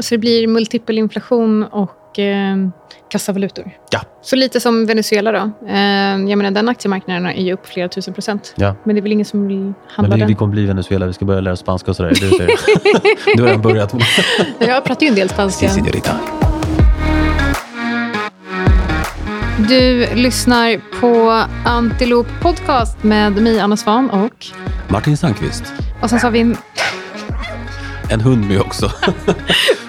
så det blir multipel inflation och eh, kassavalutor. Ja. Så lite som Venezuela då. Eh, jag menar, den aktiemarknaden är ju upp flera tusen procent. Ja. Men det är väl ingen som vill handla Men vi, den. vi kommer bli Venezuela. Vi ska börja lära oss spanska och sådär. Det är det. Du har redan börjat. Jag pratar ju en del spanska. Señorita. Du lyssnar på Antilop Podcast med mig, Anna Svan och... Martin Sandqvist. Och sen så har vi en... En hund med också.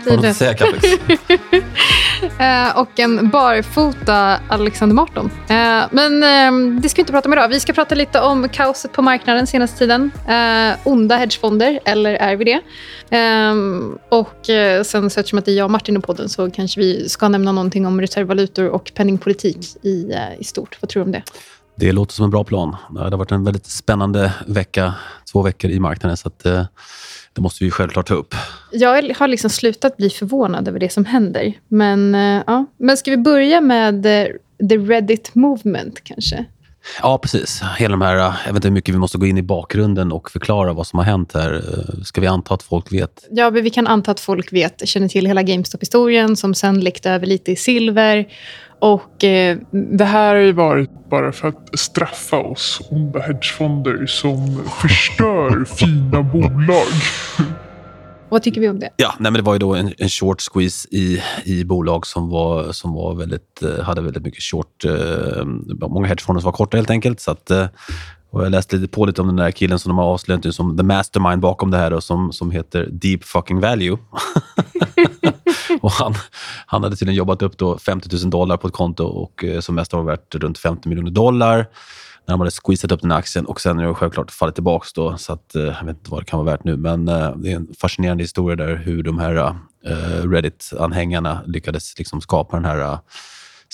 Du något att säga, Capex? Eh, och en barfota Alexander Marton. Eh, men eh, det ska vi inte prata om idag. Vi ska prata lite om kaoset på marknaden senaste tiden. Eh, onda hedgefonder, eller är vi det? Eh, och eh, sen så eftersom att det är jag och Martin i podden så kanske vi ska nämna någonting om reservvalutor och penningpolitik i, i stort. Vad tror du om det? Det låter som en bra plan. Det har varit en väldigt spännande vecka, två veckor i marknaden. Så att, det måste vi självklart ta upp. Jag har liksom slutat bli förvånad över det som händer. Men, eh, ja. Men ska vi börja med eh, the Reddit movement kanske? Ja, precis. Hela de här, jag vet inte hur mycket vi måste gå in i bakgrunden och förklara vad som har hänt här. Eh, Ska vi anta att folk vet? Ja, men vi kan anta att folk vet, känner till hela GameStop-historien som sen läckte över lite i silver. Och eh, Det här har ju varit bara för att straffa oss onda hedgefonder som förstör fina bolag. vad tycker vi om det? Ja, nej, men det var ju då en, en short squeeze i, i bolag som, var, som var väldigt, eh, hade väldigt mycket short... Eh, många hedgefonder som var korta helt enkelt. Så att, eh, och jag läste lite på lite om den där killen som de har avslöjat nu som the mastermind bakom det här och som, som heter Deep Fucking Value. och han, han hade tydligen jobbat upp då 50 000 dollar på ett konto och eh, som mest har värt runt 50 miljoner dollar när de hade squeezat upp den här aktien och sen har det självklart fallit tillbaka då, så att, eh, jag vet inte vad det kan vara värt nu. Men eh, det är en fascinerande historia där hur de här Reddit-anhängarna lyckades liksom skapa den här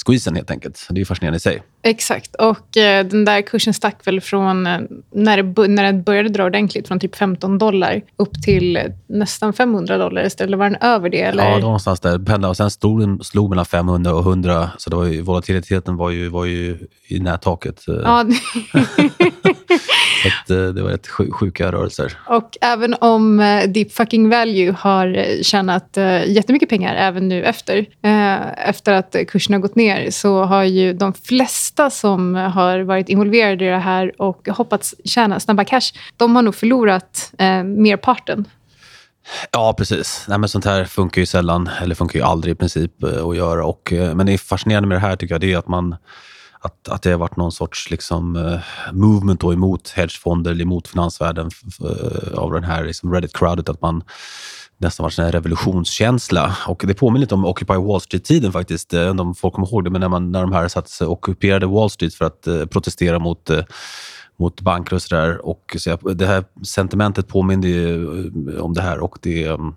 squeezen helt enkelt. Det är fascinerande i sig. Exakt. Och eh, den där kursen stack väl från eh, när, det, när den började dra ordentligt från typ 15 dollar upp till eh, nästan 500 dollar istället. Eller var den över det? Eller? Ja, det var någonstans där. Och sen stod den slog mellan 500 och 100, så det var ju, volatiliteten var ju, var ju i nättaket. eh, Ja, Så att, eh, det var rätt sju- sjuka rörelser. Och även om eh, Deep Fucking Value har tjänat jättemycket pengar även nu efter, efter att kursen har gått ner, så har ju de flesta som har varit involverade i det här och hoppats tjäna snabba cash, de har nog förlorat eh, merparten. Ja, precis. Nej, men sånt här funkar ju sällan, eller funkar ju aldrig i princip eh, att göra. Och, eh, men det är fascinerande med det här tycker jag, det är att man att, att det har varit någon sorts liksom, eh, movement då emot hedgefonder eller emot finansvärlden av den här liksom Reddit-crowdet. Att man nästan varit en revolutionskänsla. Och det påminner lite om Occupy Wall Street-tiden faktiskt. Jag vet inte om folk kommer ihåg det, men när, man, när de här satt sig och ockuperade Wall Street för att eh, protestera mot eh, mot banker och sådär. Så det här sentimentet påminner ju eh, om det här. Och det, mm,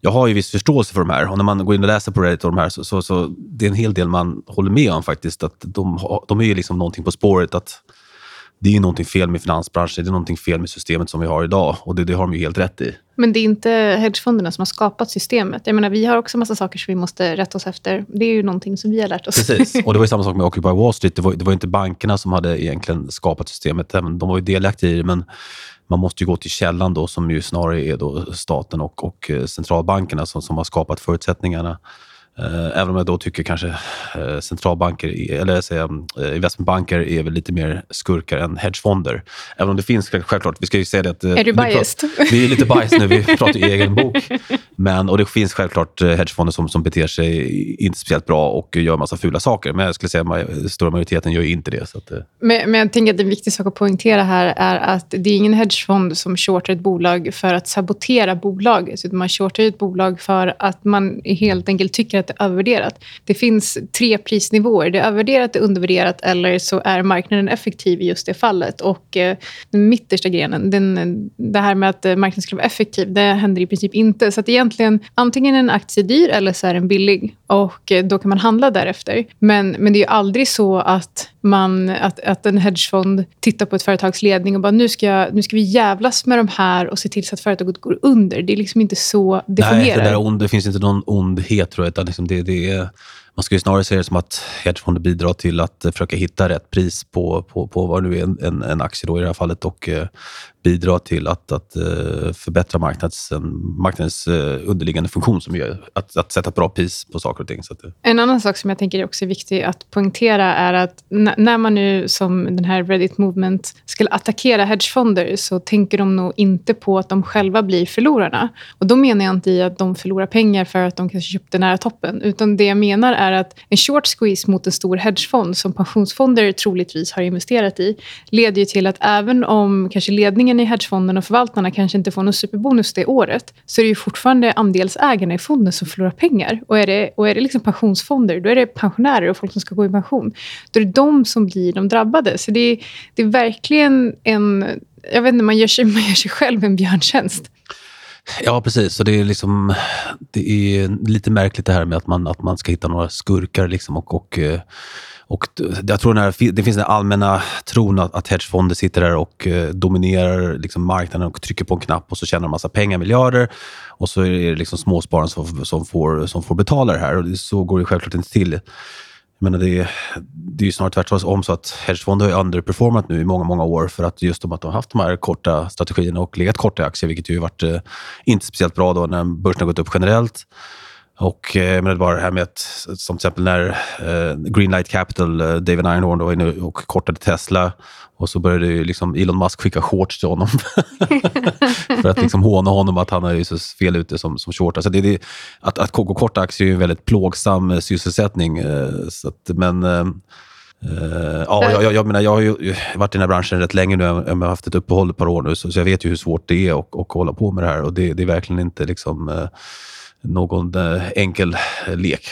jag har ju viss förståelse för de här. Och när man går in och läser på Reddit och de här, så, så, så det är en hel del man håller med om faktiskt. Att de, de är ju liksom någonting på spåret. att det är någonting fel med finansbranschen, det är någonting fel med systemet som vi har idag. Och det, det har de ju helt rätt i. Men det är inte hedgefonderna som har skapat systemet. Jag menar, vi har också massa saker som vi måste rätta oss efter. Det är ju någonting som vi har lärt oss. Precis. Och det var ju samma sak med Occupy Wall Street. Det var, det var inte bankerna som hade egentligen skapat systemet. De var ju delaktiga i det, men man måste ju gå till källan då, som ju snarare är då staten och, och eh, centralbankerna som, som har skapat förutsättningarna. Eh, Även om jag då tycker kanske eh, centralbanker, eller säga, eh, investmentbanker är väl lite mer skurkar än hedgefonder. Även om det finns självklart, vi ska ju säga det att... Är du vi pratar- biased? Vi är lite biased nu, vi pratar ju egen bok. Men, och det finns självklart hedgefonder som, som beter sig inte speciellt bra och gör massa fula saker. Men jag skulle säga att stora majoriteten gör inte det. Så att, Men, men jag tänker att en viktig sak att poängtera här är att det är ingen hedgefond som shortar ett bolag för att sabotera bolaget. Utan man shortar ett bolag för att man helt enkelt tycker att det är övervärderat. Det finns tre prisnivåer. Det är övervärderat, det är undervärderat eller så är marknaden effektiv i just det fallet. Och eh, den mittersta grenen, den, det här med att eh, marknaden skulle vara effektiv, det händer i princip inte. Så att egentligen, antingen är en aktie dyr eller så är den billig. Och eh, då kan man handla därefter. Men, men det är ju aldrig så att man, att, att en hedgefond tittar på ett företags ledning och bara nu ska, nu ska vi jävlas med de här och se till så att företaget går under. Det är liksom inte så det Nej, fungerar. det, där ond, det finns inte någon ondhet tror jag. Utan liksom det, det är, man ju snarare se det som att hedgefonder bidrar till att försöka hitta rätt pris på, på, på vad nu är en, en, en aktie då i det här fallet och eh, bidra till att, att eh, förbättra marknads, marknadens eh, underliggande funktion som gör att, att sätta ett bra pris på saker och ting. Så att. Eh. En annan sak som jag tänker också är viktig att poängtera är att när man nu som den här Reddit Movement skulle attackera hedgefonder så tänker de nog inte på att de själva blir förlorarna. Och Då menar jag inte i att de förlorar pengar för att de kanske köpte nära toppen. Utan det jag menar är att en short squeeze mot en stor hedgefond som pensionsfonder troligtvis har investerat i leder ju till att även om kanske ledningen i hedgefonden och förvaltarna kanske inte får någon superbonus det året så är det ju fortfarande andelsägarna i fonden som förlorar pengar. Och är det, och är det liksom pensionsfonder, då är det pensionärer och folk som ska gå i pension. Då är det de som blir de drabbade. Så det är, det är verkligen en... Jag vet inte, man gör sig, man gör sig själv en björntjänst. Ja, precis. Så det är, liksom, det är lite märkligt det här med att man, att man ska hitta några skurkar. Liksom och, och, eh, och jag tror här, det finns den allmänna tron att, att hedgefonder sitter där och eh, dominerar liksom marknaden och trycker på en knapp och så tjänar de massa pengar, miljarder. Och så är det liksom småspararna som, som, får, som får betala det här. Och så går det självklart inte till. Jag menar, det, är, det är ju snarare tvärtom så att hedgefonder har underperformat nu i många, många år för att just de att de har haft de här korta strategierna och legat korta i aktier, vilket ju varit eh, inte speciellt bra då när börsen har gått upp generellt. Och eh, men det var det här med att, som till exempel när eh, Greenlight Capital, eh, David Ironhorn, var inne och kortade Tesla och så började ju liksom Elon Musk skicka shorts till honom för att liksom håna honom att han är så fel ute som, som short. Så det, det, att, att gå korta aktier är en väldigt plågsam eh, sysselsättning. Eh, så att, men eh, eh ja, jag, jag, menar, jag har ju varit i den här branschen rätt länge nu. Jag har haft ett uppehåll ett par år nu, så, så jag vet ju hur svårt det är att, att hålla på med det här. Och det, det är verkligen inte liksom eh, någon eh, enkel eh, lek.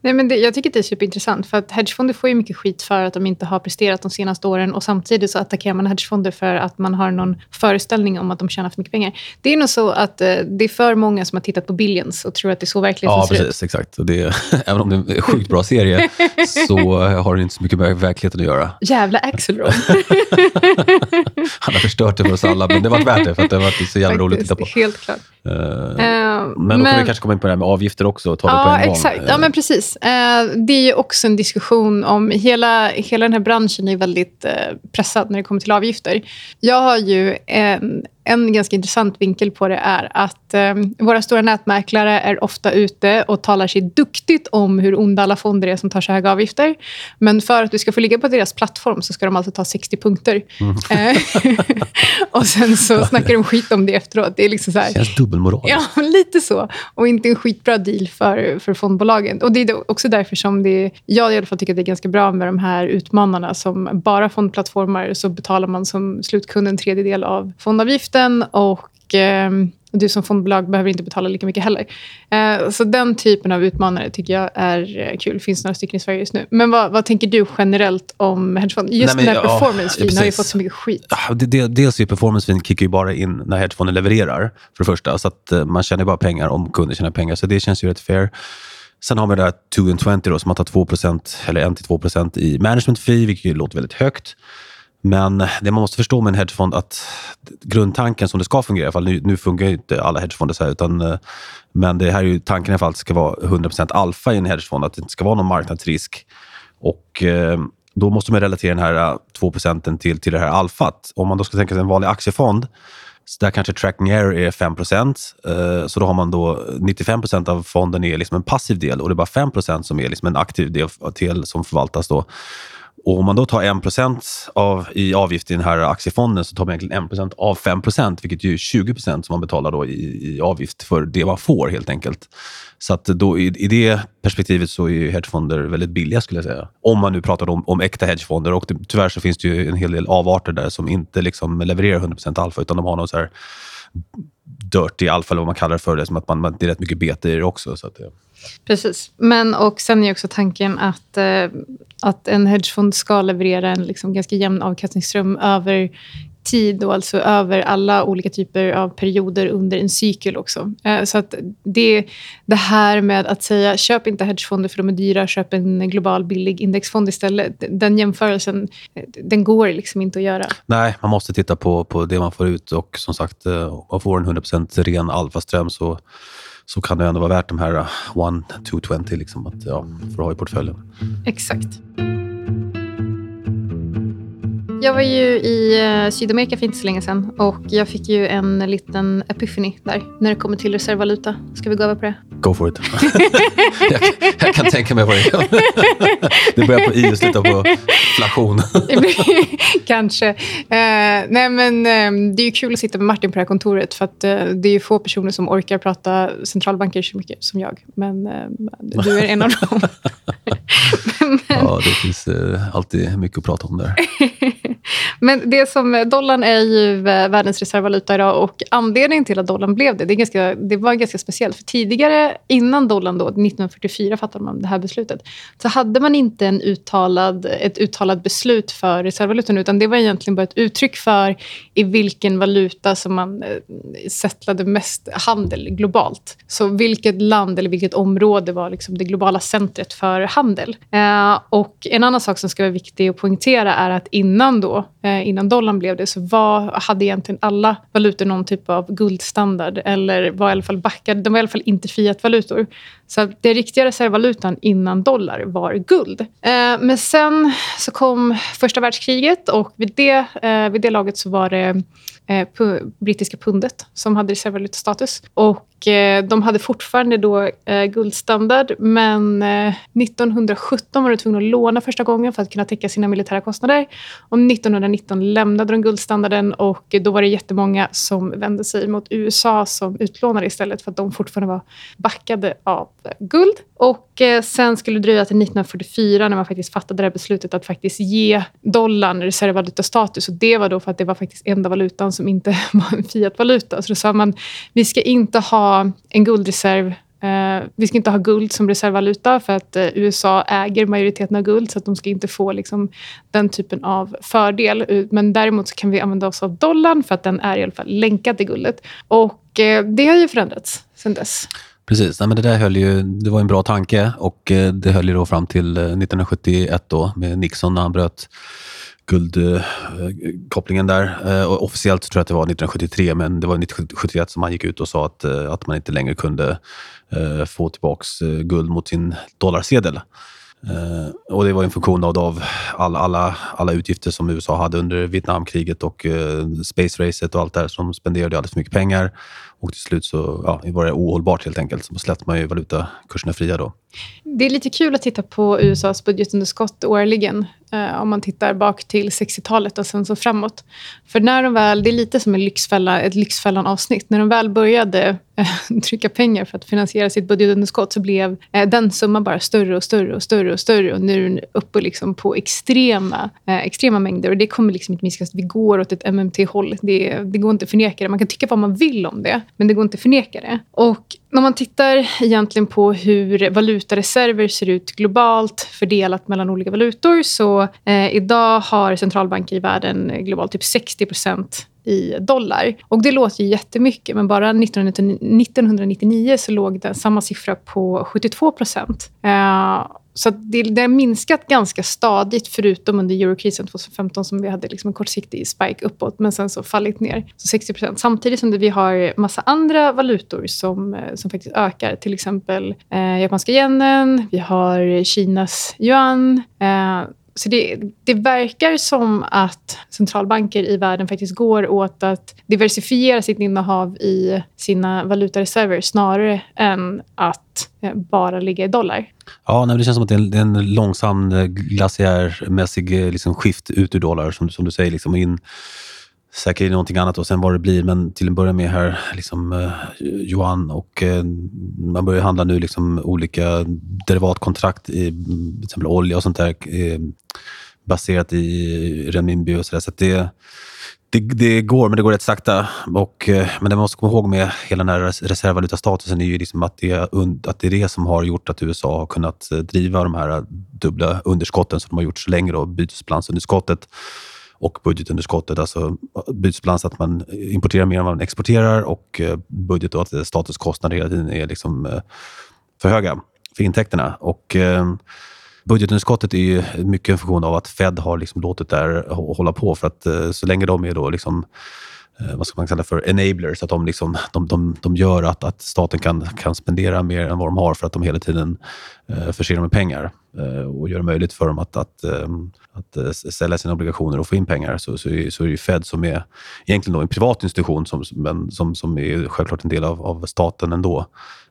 Nej, men det, jag tycker det är superintressant. För att hedgefonder får ju mycket skit för att de inte har presterat de senaste åren. Och Samtidigt så attackerar man hedgefonder för att man har någon föreställning om att de tjänar för mycket pengar. Det är nog så att eh, det är för många som har tittat på Billions och tror att det är så verkligheten ja, ser precis, ut. Exakt. Det, även om det är en sjukt bra serie så har den inte så mycket med verkligheten att göra. Jävla Axelrod. Har förstört det för oss alla, men det var värt det för att det varit så jävla roligt att titta på. Helt klart. Uh, men då men, kan vi kanske komma in på det här med avgifter också. Ta ja, det på en exakt. gång. Ja, men precis. Uh, det är ju också en diskussion om... Hela, hela den här branschen är väldigt uh, pressad när det kommer till avgifter. Jag har ju en en ganska intressant vinkel på det är att eh, våra stora nätmäklare är ofta ute och talar sig duktigt om hur onda alla fonder är som tar så höga avgifter. Men för att du ska få ligga på deras plattform så ska de alltså ta 60 punkter. Mm. Eh, och sen så snackar de skit om det efteråt. Det är liksom så här, känns dubbelmoral. Ja, lite så. Och inte en skitbra deal för, för fondbolagen. Och Det är också därför som det, jag i alla fall tycker att det är ganska bra med de här utmanarna som bara fondplattformar så betalar man som slutkund en tredjedel av fondavgiften vinsten och eh, du som fondbolag behöver inte betala lika mycket heller. Eh, så den typen av utmanare tycker jag är eh, kul. Det finns några stycken i Sverige just nu. Men vad, vad tänker du generellt om hedgefond? Just Nej, men, den här ja, performance ja, har ju fått så mycket skit. Ja, det, dels är performance fee kickar ju bara in när hedgefonden levererar, för det första. Så att eh, man tjänar bara pengar om kunder tjänar pengar. Så det känns ju rätt fair. Sen har vi det här 2 and 20 då, som man tar 2% eller 1-2% i management fee, vilket låter väldigt högt. Men det man måste förstå med en hedgefond att grundtanken som det ska fungera, i fall, nu, nu fungerar inte alla hedgefonder så här, utan, eh, men det här är ju tanken i alla fall att det ska vara 100% alfa i en hedgefond, att det inte ska vara någon marknadsrisk. Och eh, då måste man relatera den här 2 eh, till, till det här alfat. Om man då ska tänka sig en vanlig aktiefond, så där kanske tracking error är 5% eh, så då har man då 95% av fonden är liksom en passiv del och det är bara 5% som är liksom en aktiv del som förvaltas. Då. Och om man då tar 1% av, i avgift i den här aktiefonden så tar man egentligen 1 av 5% vilket är 20% som man betalar då i, i, avgift för det man får helt enkelt. Så att då, i, i det perspektivet så är hedgefonder väldigt billiga skulle jag säga. Om man nu pratar om, om äkta hedgefonder. Och det, tyvärr så finns det ju en hel del avarter där som inte liksom levererar 100 alfa utan de har någon så här dirty alfa eller vad man kallar det för. Det, som att man, det är rätt mycket bete i det också. Så att, ja. Precis. Men och sen är också tanken att, eh, att en hedgefond ska leverera en liksom ganska jämn avkastningsström över tid och alltså över alla olika typer av perioder under en cykel också. Eh, så att det, det här med att säga köp inte hedgefonder för de är dyra, köp en global billig indexfond istället. Den jämförelsen eh, den går liksom inte att göra. Nej, man måste titta på, på det man får ut och som sagt, eh, om man får en 100% ren alfaström så så kan det ändå vara värt de här uh, 1-220 liksom, att, ja, för att ha i portföljen. Exakt. Jag var ju i uh, Sydamerika för inte så länge sedan och jag fick ju en liten epiphany där när det kommer till reservvaluta. Ska vi gå över på det? Go for it. jag, jag, kan tänka mig vad det är. det börjar på i och slutar på inflation. Kanske. Uh, nej men uh, Det är kul att sitta med Martin på det här kontoret för att uh, det är ju få personer som orkar prata centralbanker så mycket som jag. Men du är en av dem. men, ja, det finns alltid mycket att prata om där. Men det som, dollarn är ju eh, världens reservvaluta idag och anledningen till att dollarn blev det, det, är ganska, det var ganska speciellt. För tidigare, innan dollarn, då, 1944 fattade man det här beslutet, så hade man inte en uttalad, ett uttalat beslut för reservvalutan utan det var egentligen bara ett uttryck för i vilken valuta som man eh, settlade mest handel globalt. Så vilket land eller vilket område var liksom det globala centret för handel. Eh, och En annan sak som ska vara viktig att poängtera är att innan då Eh, innan dollarn blev det, så var, hade egentligen alla valutor någon typ av guldstandard eller var i alla fall backade. De var i alla fall inte fiatvalutor. Så den riktiga reservvalutan innan dollar var guld. Eh, men sen så kom första världskriget och vid det, eh, vid det laget så var det eh, brittiska pundet som hade reservvalutastatus. Och eh, de hade fortfarande då eh, guldstandard men eh, 1917 var de tvungna att låna första gången för att kunna täcka sina militära kostnader. Och 1919 lämnade de guldstandarden och då var det jättemånga som vände sig mot USA som utlånade istället för att de fortfarande var backade av guld. Och Eh, sen skulle det dröja till 1944 när man faktiskt fattade det här beslutet att faktiskt ge dollarn reservvalutastatus. Och det var då för att det var faktiskt enda valutan som inte var en fiatvaluta. Så då sa man, vi ska inte ha en guldreserv Uh, vi ska inte ha guld som reservvaluta för att uh, USA äger majoriteten av guld så att de ska inte få liksom, den typen av fördel. Men däremot så kan vi använda oss av dollarn för att den är i alla fall länkad till guldet. Och uh, det har ju förändrats sen dess. Precis, Nej, men det där höll ju, det var en bra tanke och eh, det höll ju då fram till eh, 1971 då med Nixon när han bröt guldkopplingen eh, där. Eh, och officiellt tror jag att det var 1973, men det var 1971 som han gick ut och sa att, att man inte längre kunde få tillbaka guld mot sin dollarsedel. Och det var en funktion av, av alla, alla, alla utgifter som USA hade under Vietnamkriget och space racet och allt det där som spenderade alldeles för mycket pengar. Och till slut så ja, var det ohållbart helt enkelt. Så släppte man ju valutakurserna fria då. Det är lite kul att titta på USAs budgetunderskott årligen. Eh, om man tittar bak till 60-talet och sen så framåt. För när de väl, det är lite som en lyxfälla, ett Lyxfällan-avsnitt. När de väl började eh, trycka pengar för att finansiera sitt budgetunderskott så blev eh, den summan bara större och större och större och större. Och nu är den uppe liksom på extrema, eh, extrema mängder. Och det kommer liksom inte minskas. Vi går åt ett MMT-håll. Det, det går inte att förneka det. Man kan tycka vad man vill om det, men det går inte att förneka det. Och om man tittar egentligen på hur valutareserver ser ut globalt fördelat mellan olika valutor så eh, idag har centralbanker i världen eh, globalt typ 60% i dollar. Och Det låter ju jättemycket, men bara 1999 så låg den, samma siffra på 72 procent. Eh, så det, det har minskat ganska stadigt, förutom under eurokrisen 2015 som vi hade liksom en kortsiktig spike uppåt, men sen så fallit ner. Så 60 procent. Samtidigt som vi har massa andra valutor som, eh, som faktiskt ökar. Till exempel eh, japanska yenen, vi har Kinas yuan. Eh, så det, det, verkar som att centralbanker i världen faktiskt går åt att diversifiera sitt innehav i sina valutareserver snarare än att eh, bara ligga i dollar. Ja, nej, det känns som att det är en, långsam eh, glaciärmässig eh, liksom, skift ut ur dollar, som, som du säger. Liksom, in, säkert i någonting annat och sen vad det blir. Men till en början med här, liksom, eh, Johan och eh, man börjar handla nu liksom olika derivatkontrakt i till exempel olja och sånt där eh, baserat i renminbi och sådär. Så, så det, det, det, går, men det går rätt sakta. Och, eh, men det man måste komma ihåg med hela den här reservvalutastatusen är ju liksom att, det, att det är det som har gjort att USA har kunnat eh, driva de här dubbla underskotten som de har gjort så länge. Då, bytesbalansunderskottet och budgetunderskottet. Alltså bytesbalans att man importerar mer än vad man exporterar och eh, budget och att statens kostnader hela tiden är liksom eh, för höga för intäkterna. Och eh, budgetunderskottet är ju mycket en funktion av att Fed har liksom låtit det här hålla på. För att så länge de är då liksom vad ska man kalla för, enablers. Att de, liksom, de, de, de gör att, att staten kan, kan spendera mer än vad de har för att de hela tiden eh, förser dem med pengar Eh, och gör det möjligt för dem att, att, ehm, att eh, sälja sina obligationer och få in pengar. Så, så, är, så är det Fed som är egentligen då en privat institution som, men som, som är självklart en del av, av staten ändå.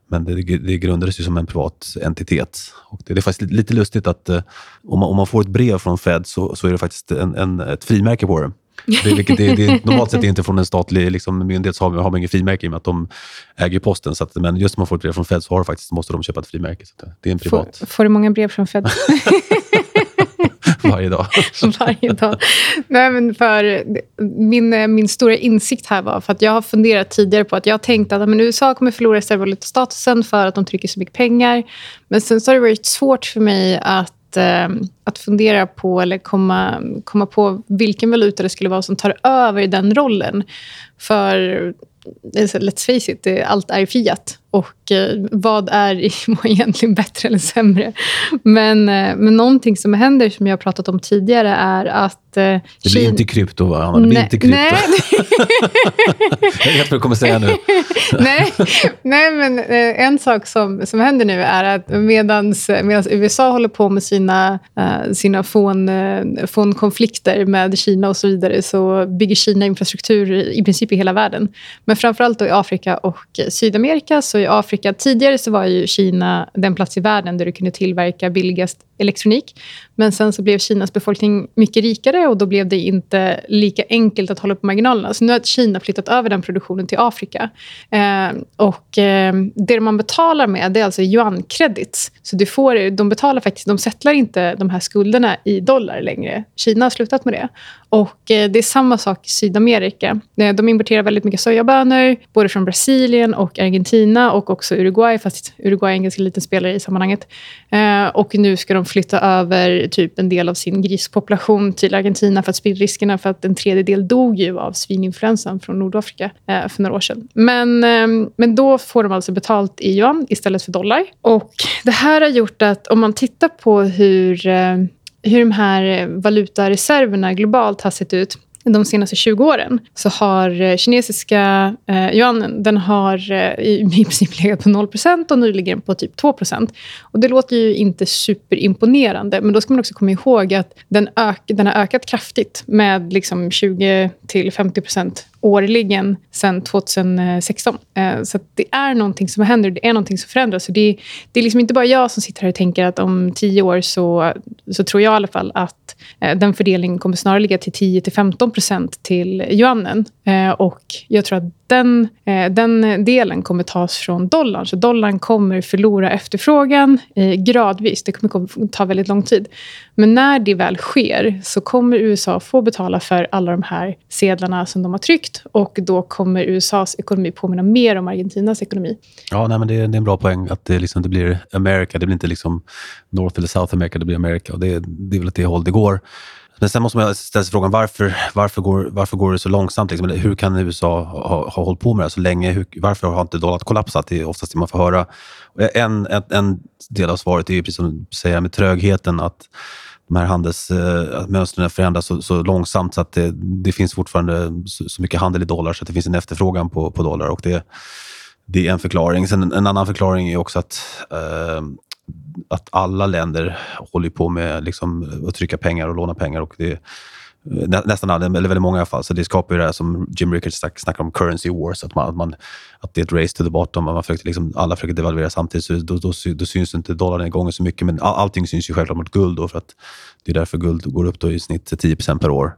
Men det, det grundades ju som en privat entitet. Och det, det är faktiskt lite, lustigt att eh, om, man, om man får ett brev från Fed så, så är det faktiskt en, en, ett frimärke på det. Det, vilket det, det, normalt sett inte från en statlig liksom, myndighet så har, har man inget frimärke i och med att de äger posten. Så att, men just när man får ett brev från Fed så har faktiskt, måste de köpa ett frimärke. Så det är en privat. Får, får du många brev från Fed? Varje dag. Varje dag. Nej, men för min, min stora insikt här var för att jag har funderat tidigare på att jag har tänkt att men USA kommer förlora reservvalutastatusen för att de trycker så mycket pengar. Men sen så har det varit svårt för mig att eh, att fundera på eller komma, komma på vilken valuta det skulle vara som tar över den rollen. För let's face it, allt är Fiat. Och eh, vad är egentligen bättre eller sämre? Men, eh, men någonting som händer, som jag har pratat om tidigare, är att... Eh, det blir Kina... inte krypto, va? Det blir inte krypto. Nej jag vet vad du kommer säga nu. nej, nej, men eh, en sak som, som händer nu är att medan USA håller på med sina, uh, sina fån, uh, eh, fånkonflikter med Kina och så vidare så bygger Kina infrastruktur i princip i hela världen. Men framförallt i Afrika och Sydamerika så i Afrika. Tidigare så var ju Kina den plats i världen där du kunde tillverka billigast elektronik. Men sen så blev Kinas befolkning mycket rikare och då blev det inte lika enkelt att hålla på marginalerna. Så nu har Kina flyttat över den produktionen till Afrika. Eh, och eh, det man betalar med det är alltså yuan-credits. Så du får, de betalar faktiskt, de sättlar inte de här skulderna i dollar längre. Kina har slutat med det. Och eh, Det är samma sak i Sydamerika. Eh, de importerar väldigt mycket sojabönor, både från Brasilien och Argentina och också Uruguay, fast Uruguay är en ganska liten spelare i sammanhanget. Eh, och nu ska de flytta över typ en del av sin grispopulation till Argentina för att sprida riskerna för att en tredjedel dog ju av svininfluensan från Nordafrika för några år sedan. Men, ehm, men då får de alltså betalt i yuan istället för dollar. Och Det här har gjort att om man tittar på hur hur de här eh, valutareserverna globalt har sett ut de senaste 20 åren så har eh, kinesiska eh, yuanen den har eh, i, princip legat på 0% och nu ligger den på typ 2% och Det låter ju inte superimponerande, men då ska man också komma ihåg att den, ök, den har ökat kraftigt med liksom 20 50 årligen sedan 2016. Eh, så det är någonting som händer, det är någonting som förändras. Så det, det är liksom inte bara jag som sitter här och tänker att om tio år så, så tror jag i alla fall att eh, den fördelningen kommer snarare ligga till 10-15 procent till yuanen. Eh, och jag tror att den, den delen kommer tas från dollarn. Så dollarn kommer förlora efterfrågan gradvis. Det kommer ta väldigt lång tid. Men när det väl sker så kommer USA få betala för alla de här sedlarna som de har tryckt och då kommer USAs ekonomi påminna mer om Argentinas ekonomi. Ja, nej, men det, är, det är en bra poäng att det, liksom, det blir America. Det blir inte liksom North eller South America, det blir America. Och det, det är väl åt det håll det går. Men sen måste man ställa sig frågan varför, varför, går, varför går det så långsamt? Liksom? Hur kan USA ha, ha hållit på med det så länge? Hur, varför har inte dollarn kollapsat? Det är oftast det man får höra. En, en, en del av svaret är, precis som du säger, med trögheten. att de här handelsmönstren eh, förändras så, så, långsamt så att det, det finns fortfarande så, så, mycket handel i dollar så att det finns en efterfrågan på, på dollar. Och det, det är en förklaring. Sen en, en annan förklaring är också att eh, att alla länder håller på med liksom, att trycka pengar och låna pengar. Och det, nästan alla, eller väldigt många i alla fall. Så det skapar ju det här som Jim Rickards snackar om, currency wars. Att, man, att, man, att det är ett race to the bottom. Man försöker liksom, alla försöker devalvera samtidigt, så då, då, då syns inte dollarn igång så mycket. Men all, allting syns ju självklart mot guld. Då, för att det är därför guld går upp då i snitt 10% per år.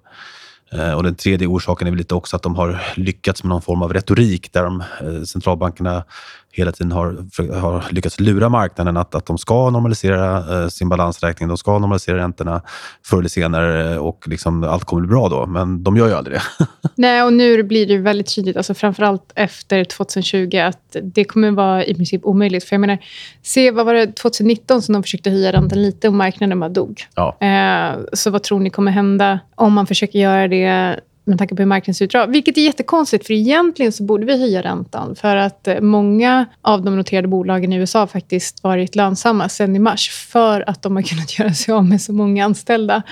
Eh, och Den tredje orsaken är väl lite också att de har lyckats med någon form av retorik där de, eh, centralbankerna hela tiden har, har lyckats lura marknaden att, att de ska normalisera eh, sin balansräkning, de ska normalisera räntorna förr eller senare och liksom allt kommer bli bra då. Men de gör ju aldrig det. Nej, och nu blir det väldigt tydligt, alltså framförallt efter 2020, att det kommer vara i princip omöjligt. För jag menar, se vad var det 2019 som de försökte höja räntan lite och marknaden bara dog. Ja. Eh, så vad tror ni kommer hända om man försöker göra det med tanke på hur marknaden ser ut Vilket är jättekonstigt, för egentligen så borde vi höja räntan. För att eh, många av de noterade bolagen i USA har faktiskt varit lönsamma sen i mars för att de har kunnat göra sig av med så många anställda.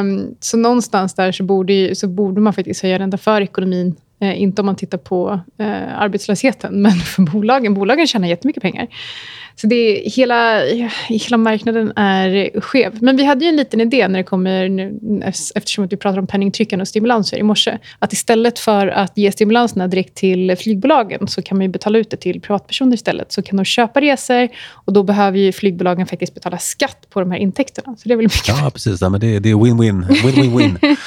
Um, så någonstans där så borde, så borde man faktiskt höja räntan för ekonomin eh, inte om man tittar på eh, arbetslösheten, men för bolagen. Bolagen tjänar jättemycket pengar. Så det är, hela, hela marknaden är skev. Men vi hade ju en liten idé när det kommer, nu, eftersom att vi pratar om penningtrycken och stimulanser i morse, att istället för att ge stimulanserna direkt till flygbolagen så kan man ju betala ut det till privatpersoner istället. Så kan de köpa resor och då behöver ju flygbolagen faktiskt betala skatt på de här intäkterna. Så det är väl mycket Ja, precis. Ja, men det, det är win-win. Win-win-win.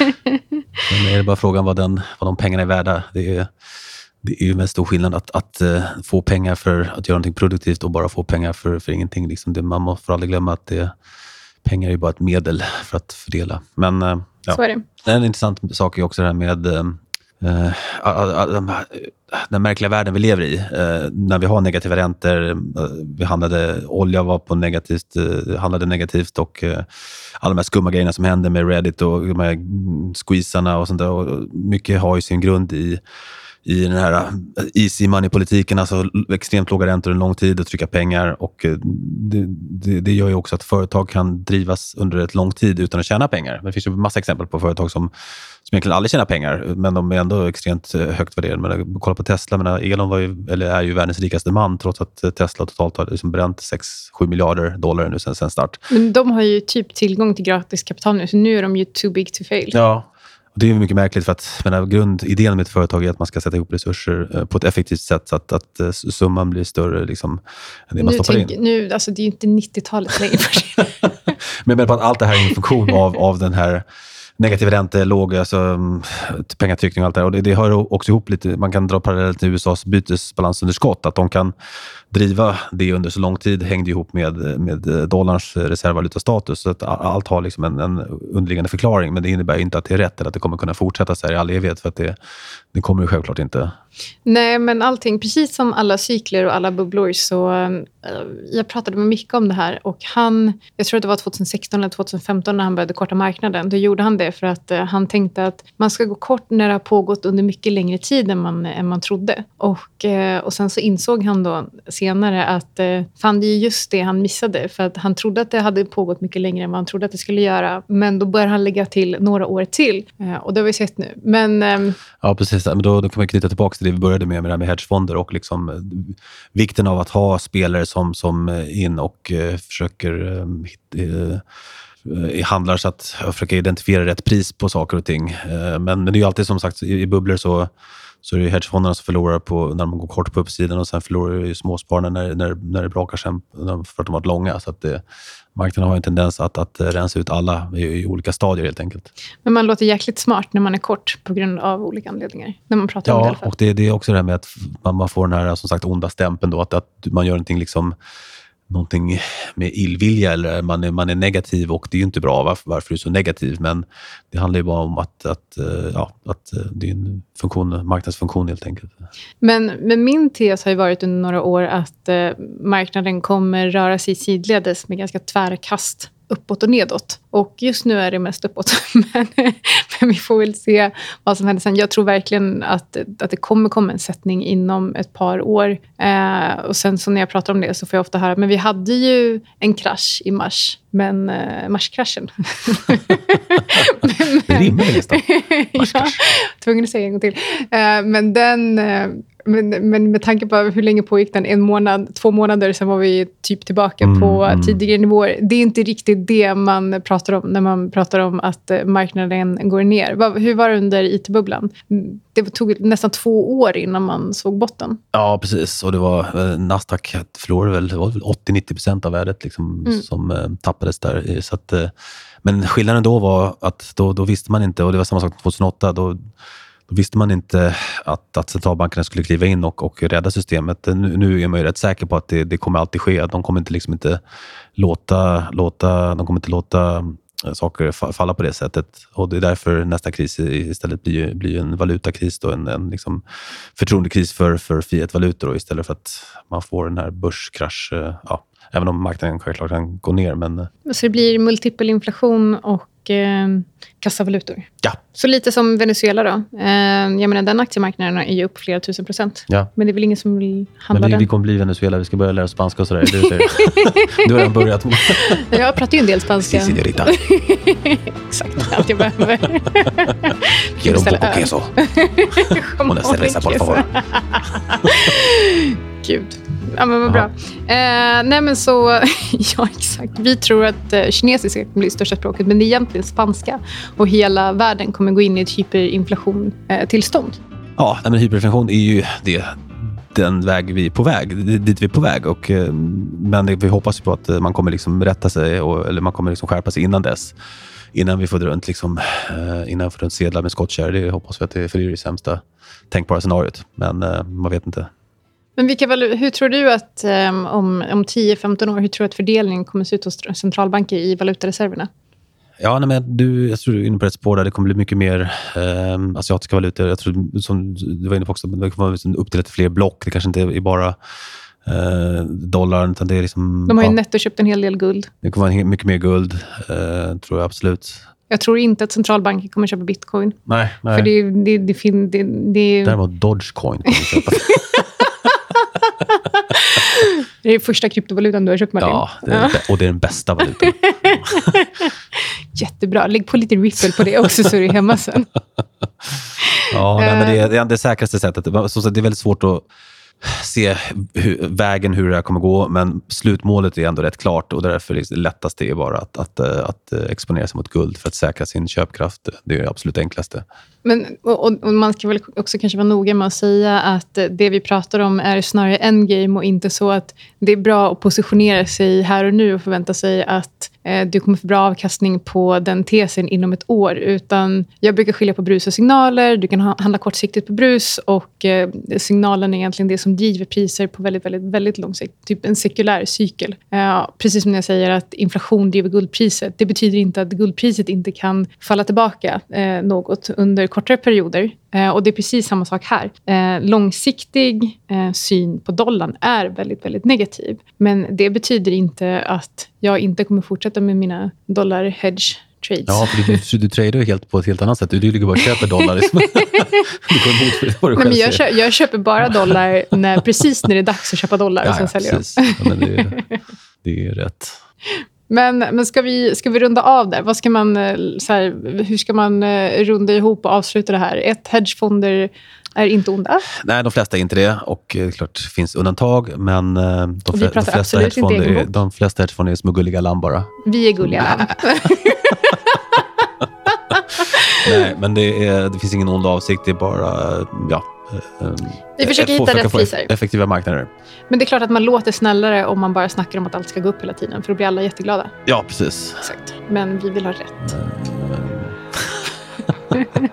Men är det bara frågan vad, den, vad de pengarna är värda. Det är, det är ju mest stor skillnad att, att uh, få pengar för att göra någonting produktivt och bara få pengar för, för ingenting. Liksom det, man får aldrig glömma att det, pengar är bara ett medel för att fördela. Men uh, ja. Så är det. En intressant sak är också det här med uh, den märkliga världen vi lever i. när vi har negativa räntor, vi handlade, olja var på negativt, handlade negativt och alla de här skumma grejerna som händer med Reddit och de här squeezarna och sånt där. Och mycket har ju sin grund i i den här äh, easy money-politiken, alltså extremt låga räntor en lång tid och trycka pengar. Och äh, det, det, det, gör ju också att företag kan drivas under ett lång tid utan att tjäna pengar. Det finns ju massa exempel på företag som, som egentligen aldrig tjänar pengar, men de är ändå extremt äh, högt värderade. Men, kolla på Tesla, men Elon var ju, eller är ju världens rikaste man, trots att Tesla totalt har liksom bränt 6-7 miljarder dollar nu sen, sen start. Men de har ju typ tillgång till gratis kapital nu, så nu är de ju too big to fail. Ja, och det är mycket märkligt för att menar, grundidén med ett företag är att man ska sätta ihop resurser eh, på ett effektivt sätt så att, att eh, summan blir större liksom, än det man stoppar tänk, in. Nu, alltså, det är ju inte 90-talet längre. Men jag menar på att allt det här är en funktion av, av den här negativ ränta, låg alltså, mm, pengatryckning och allt det där. Och det, det hör också ihop lite, man kan dra parallellt till USAs bytesbalansunderskott. Att de kan driva det under så lång tid hängde ihop med, med eh, dollarns reservvalutastatus. Så att allt har liksom en, en underliggande förklaring, men det innebär inte att det är rätt eller att det kommer kunna fortsätta så här i all evighet. För att det, det kommer ju självklart inte. Nej, men allting, precis som alla cykler och alla bubblor så... Uh, jag pratade med Micke om det här och han, jag tror att det var 2016 eller 2015 när han började korta marknaden. Då gjorde han det för att uh, han tänkte att man ska gå kort när det har pågått under mycket längre tid än man, än man trodde. Och, uh, och sen så insåg han då senare att fan, det är just det han missade. För att han trodde att det hade pågått mycket längre än vad han trodde att det skulle göra. Men då började han lägga till några år till. och det har vi sett nu. Men, ehm, ja, precis. Men då, då kan man knyta tillbaka det vi började med, med det här med hedgefonder och liksom, eh, vikten av att ha spelare som, som eh, in och eh, försöker handlar så att försöka identifiera rätt pris på saker och ting. Men, men det är ju alltid som sagt, i, i bubblor så så är det hedgefonderna som förlorar på, när man går kort på uppsidan och sen förlorar ju småspararna när, när, när det brakar sen för att de varit långa. Så att det, marknaden har en tendens att, att rensa ut alla i, i, olika stadier helt enkelt. Men man låter jäkligt smart när man är kort på grund av olika anledningar. När man pratar ja, om det Ja, och det, det, är också det här med att man, man får den här som sagt onda stämpeln då, att, att man gör någonting liksom någonting med illvilja eller man är, man är negativ och det är ju inte bra varför, varför du är så negativ. Men det handlar ju bara om att, att, eh, ja, att eh, det är en funktion, marknadsfunktion helt enkelt. Men, men min tes har ju varit under några år att eh, marknaden kommer röra sig sidledes med ganska tvära kast uppåt och nedåt. Och just nu är det mest uppåt. men, men, vi får väl se vad som händer sen. Jag tror verkligen att, att det kommer komma en sättning inom ett par år. Eh, och sen så när jag pratar om det så får jag ofta höra men vi hade ju en krasch i mars. Men eh, marskraschen. rimmar nästan. ja, tvungen att säga en gång till. Eh, men den eh, men, men med tanke på hur länge pågick den, en månad, två månader, sen var vi typ tillbaka mm, på mm. tidigare nivåer. Det är inte riktigt det man pratar om när man pratar om att eh, marknaden går ner. Hur var det under it-bubblan? Det tog nästan två år innan man såg botten. Ja, precis. Och det var, eh, Nasdaq förlorade väl, 80-90 procent av värdet liksom, mm. som eh, tappades där. Så att, men skillnaden då var att då, då visste man inte, och det var samma sak 2008, då då visste man inte att, att centralbankerna skulle kliva in och, och rädda systemet. Eh, nu, nu är man ju rätt säker på att det, det kommer alltid ske. De kommer inte, liksom inte låta, låta, de kommer inte låta eh, saker falla på det sättet. Och Det är därför nästa kris istället blir, blir en valutakris, då, en, en liksom förtroendekris för, för fiatvalutor istället för att man får den här börskrasch. Eh, ja, även om marknaden självklart kan gå ner. Men... Så det blir multipel inflation och och eh, kassavalutor. Ja. Så lite som Venezuela då. Eh, jag menar, den aktiemarknaden är ju upp flera tusen procent. Ja. Men det är väl ingen som vill handla Men vi, den. vi kommer bli Venezuela. Vi ska börja lära oss spanska och sådär. Du. Du har redan börjat. Jag pratar ju en del spanska. Si, señorita. Exakt allt jag behöver. Quiero un poco queso. Una cerveza, por favor. Gud. Ja, men vad bra. Eh, nej, men så... ja, exakt. Vi tror att eh, kinesiska kommer bli största språket, men det är egentligen spanska. Och hela världen kommer gå in i ett hyperinflation-tillstånd. Ja, nej, men hyperinflation är ju det, den väg vi är på väg, dit vi är på väg. Och, eh, men vi hoppas på att eh, man kommer liksom rätta sig, och, eller man kommer liksom skärpa sig innan dess. Innan vi får runt, liksom, eh, innan vi får runt sedlar med skottkärr. Det hoppas vi att det, för det är det sämsta tänkbara scenariot. Men eh, man vet inte. Men vilka hur tror du att eh, om, om 10-15 år, hur tror du att fördelningen kommer se ut hos centralbanker i valutareserverna? Ja, nej, men du, jag tror du är inne på rätt spår där. Det kommer bli mycket mer eh, asiatiska valutor. Jag tror, som du var inne på också, det kommer vara liksom uppdelat i fler block. Det kanske inte är bara eh, dollar, utan det är liksom... De har ju ja, nettoköpt en hel del guld. det kommer vara mycket mer guld, eh, tror jag absolut. Jag tror inte att centralbanker kommer köpa bitcoin. Nej, nej. För det, det, det, fin, det, det, Däremot Dogecoin kommer köpa. det är första kryptovalutan du har köpt, Martin. ja, det är, och det är den bästa valutan. Jättebra. Lägg på lite ripple på det också så är du hemma sen. Ja, nej, men det, är, det är det säkraste sättet. Det är väldigt svårt att se hur, vägen hur det här kommer gå, men slutmålet är ändå rätt klart och därför är det lättaste är bara att, att, eh, att eh, exponera sig mot guld för att säkra sin köpkraft. Det är det absolut enklaste. Men, och, och- man ska väl också kanske vara noga med att säga att eh, det vi pratar om är snarare endgame och inte så att det är bra att positionera sig här och nu och förvänta sig att Eh, du kommer få bra avkastning på den tesen inom ett år. Utan jag brukar skilja på brus och signaler. Du kan handla kortsiktigt på brus och eh, signalen är egentligen det som driver priser på väldigt, väldigt, väldigt lång sikt. Typ en sekulär cykel. Eh, precis som när jag säger att inflation driver guldpriset. Det betyder inte att guldpriset inte kan falla tillbaka något under kortare perioder. Eh, och det är precis samma sak här. Eh, långsiktig eh, syn på dollarn är väldigt, väldigt negativ. Men det betyder inte att jag inte kommer fortsätta med mina dollar hedge trades. Ja, för du, du, tradar ju helt på ett helt annat sätt. Du, du ligger bara och köper dollar. Du går emot vad du Nej, men jag, säger. kö- jag köper bara dollar när, precis när det är dags att köpa dollar och sen säljer jag dem. Ja, det, är- det är rätt. Men, men ska, vi, ska vi runda av där? Vad ska man, eh, så här, hur ska man eh, runda ihop och avsluta det här? Ett, hedgefonder är inte onda. Nej, de flesta är inte det. Och eh, klart, det finns undantag, men de, fle- de, flesta hedgefonder är, de flesta hedgefonder är små gulliga lamm bara. Vi är gulliga. Nej, men det, är, det finns ingen ond avsikt. Det är bara... Ja, Vi försöker ett- hitta rätt priser. Effektiva marknader. Men det är klart att man låter snällare om man bara snackar om att allt ska gå upp hela tiden. För då blir alla jätteglada. Ja, precis. Exakt. Men vi vill ha rätt.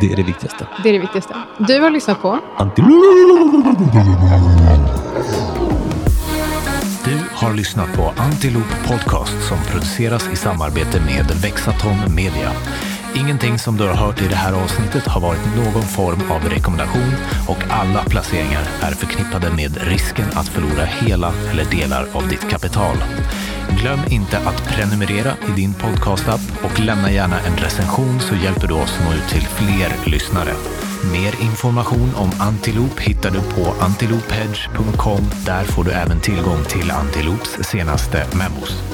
Det är det viktigaste. Det är det viktigaste. Du har lyssnat på Anti- Du har lyssnat på Antiloop Podcast som produceras i samarbete med Vexatom Media. Ingenting som du har hört i det här avsnittet har varit någon form av rekommendation och alla placeringar är förknippade med risken att förlora hela eller delar av ditt kapital. Glöm inte att prenumerera i din podcastapp och lämna gärna en recension så hjälper du oss nå ut till fler lyssnare. Mer information om Antiloop hittar du på antilophedge.com. Där får du även tillgång till Antiloops senaste memos.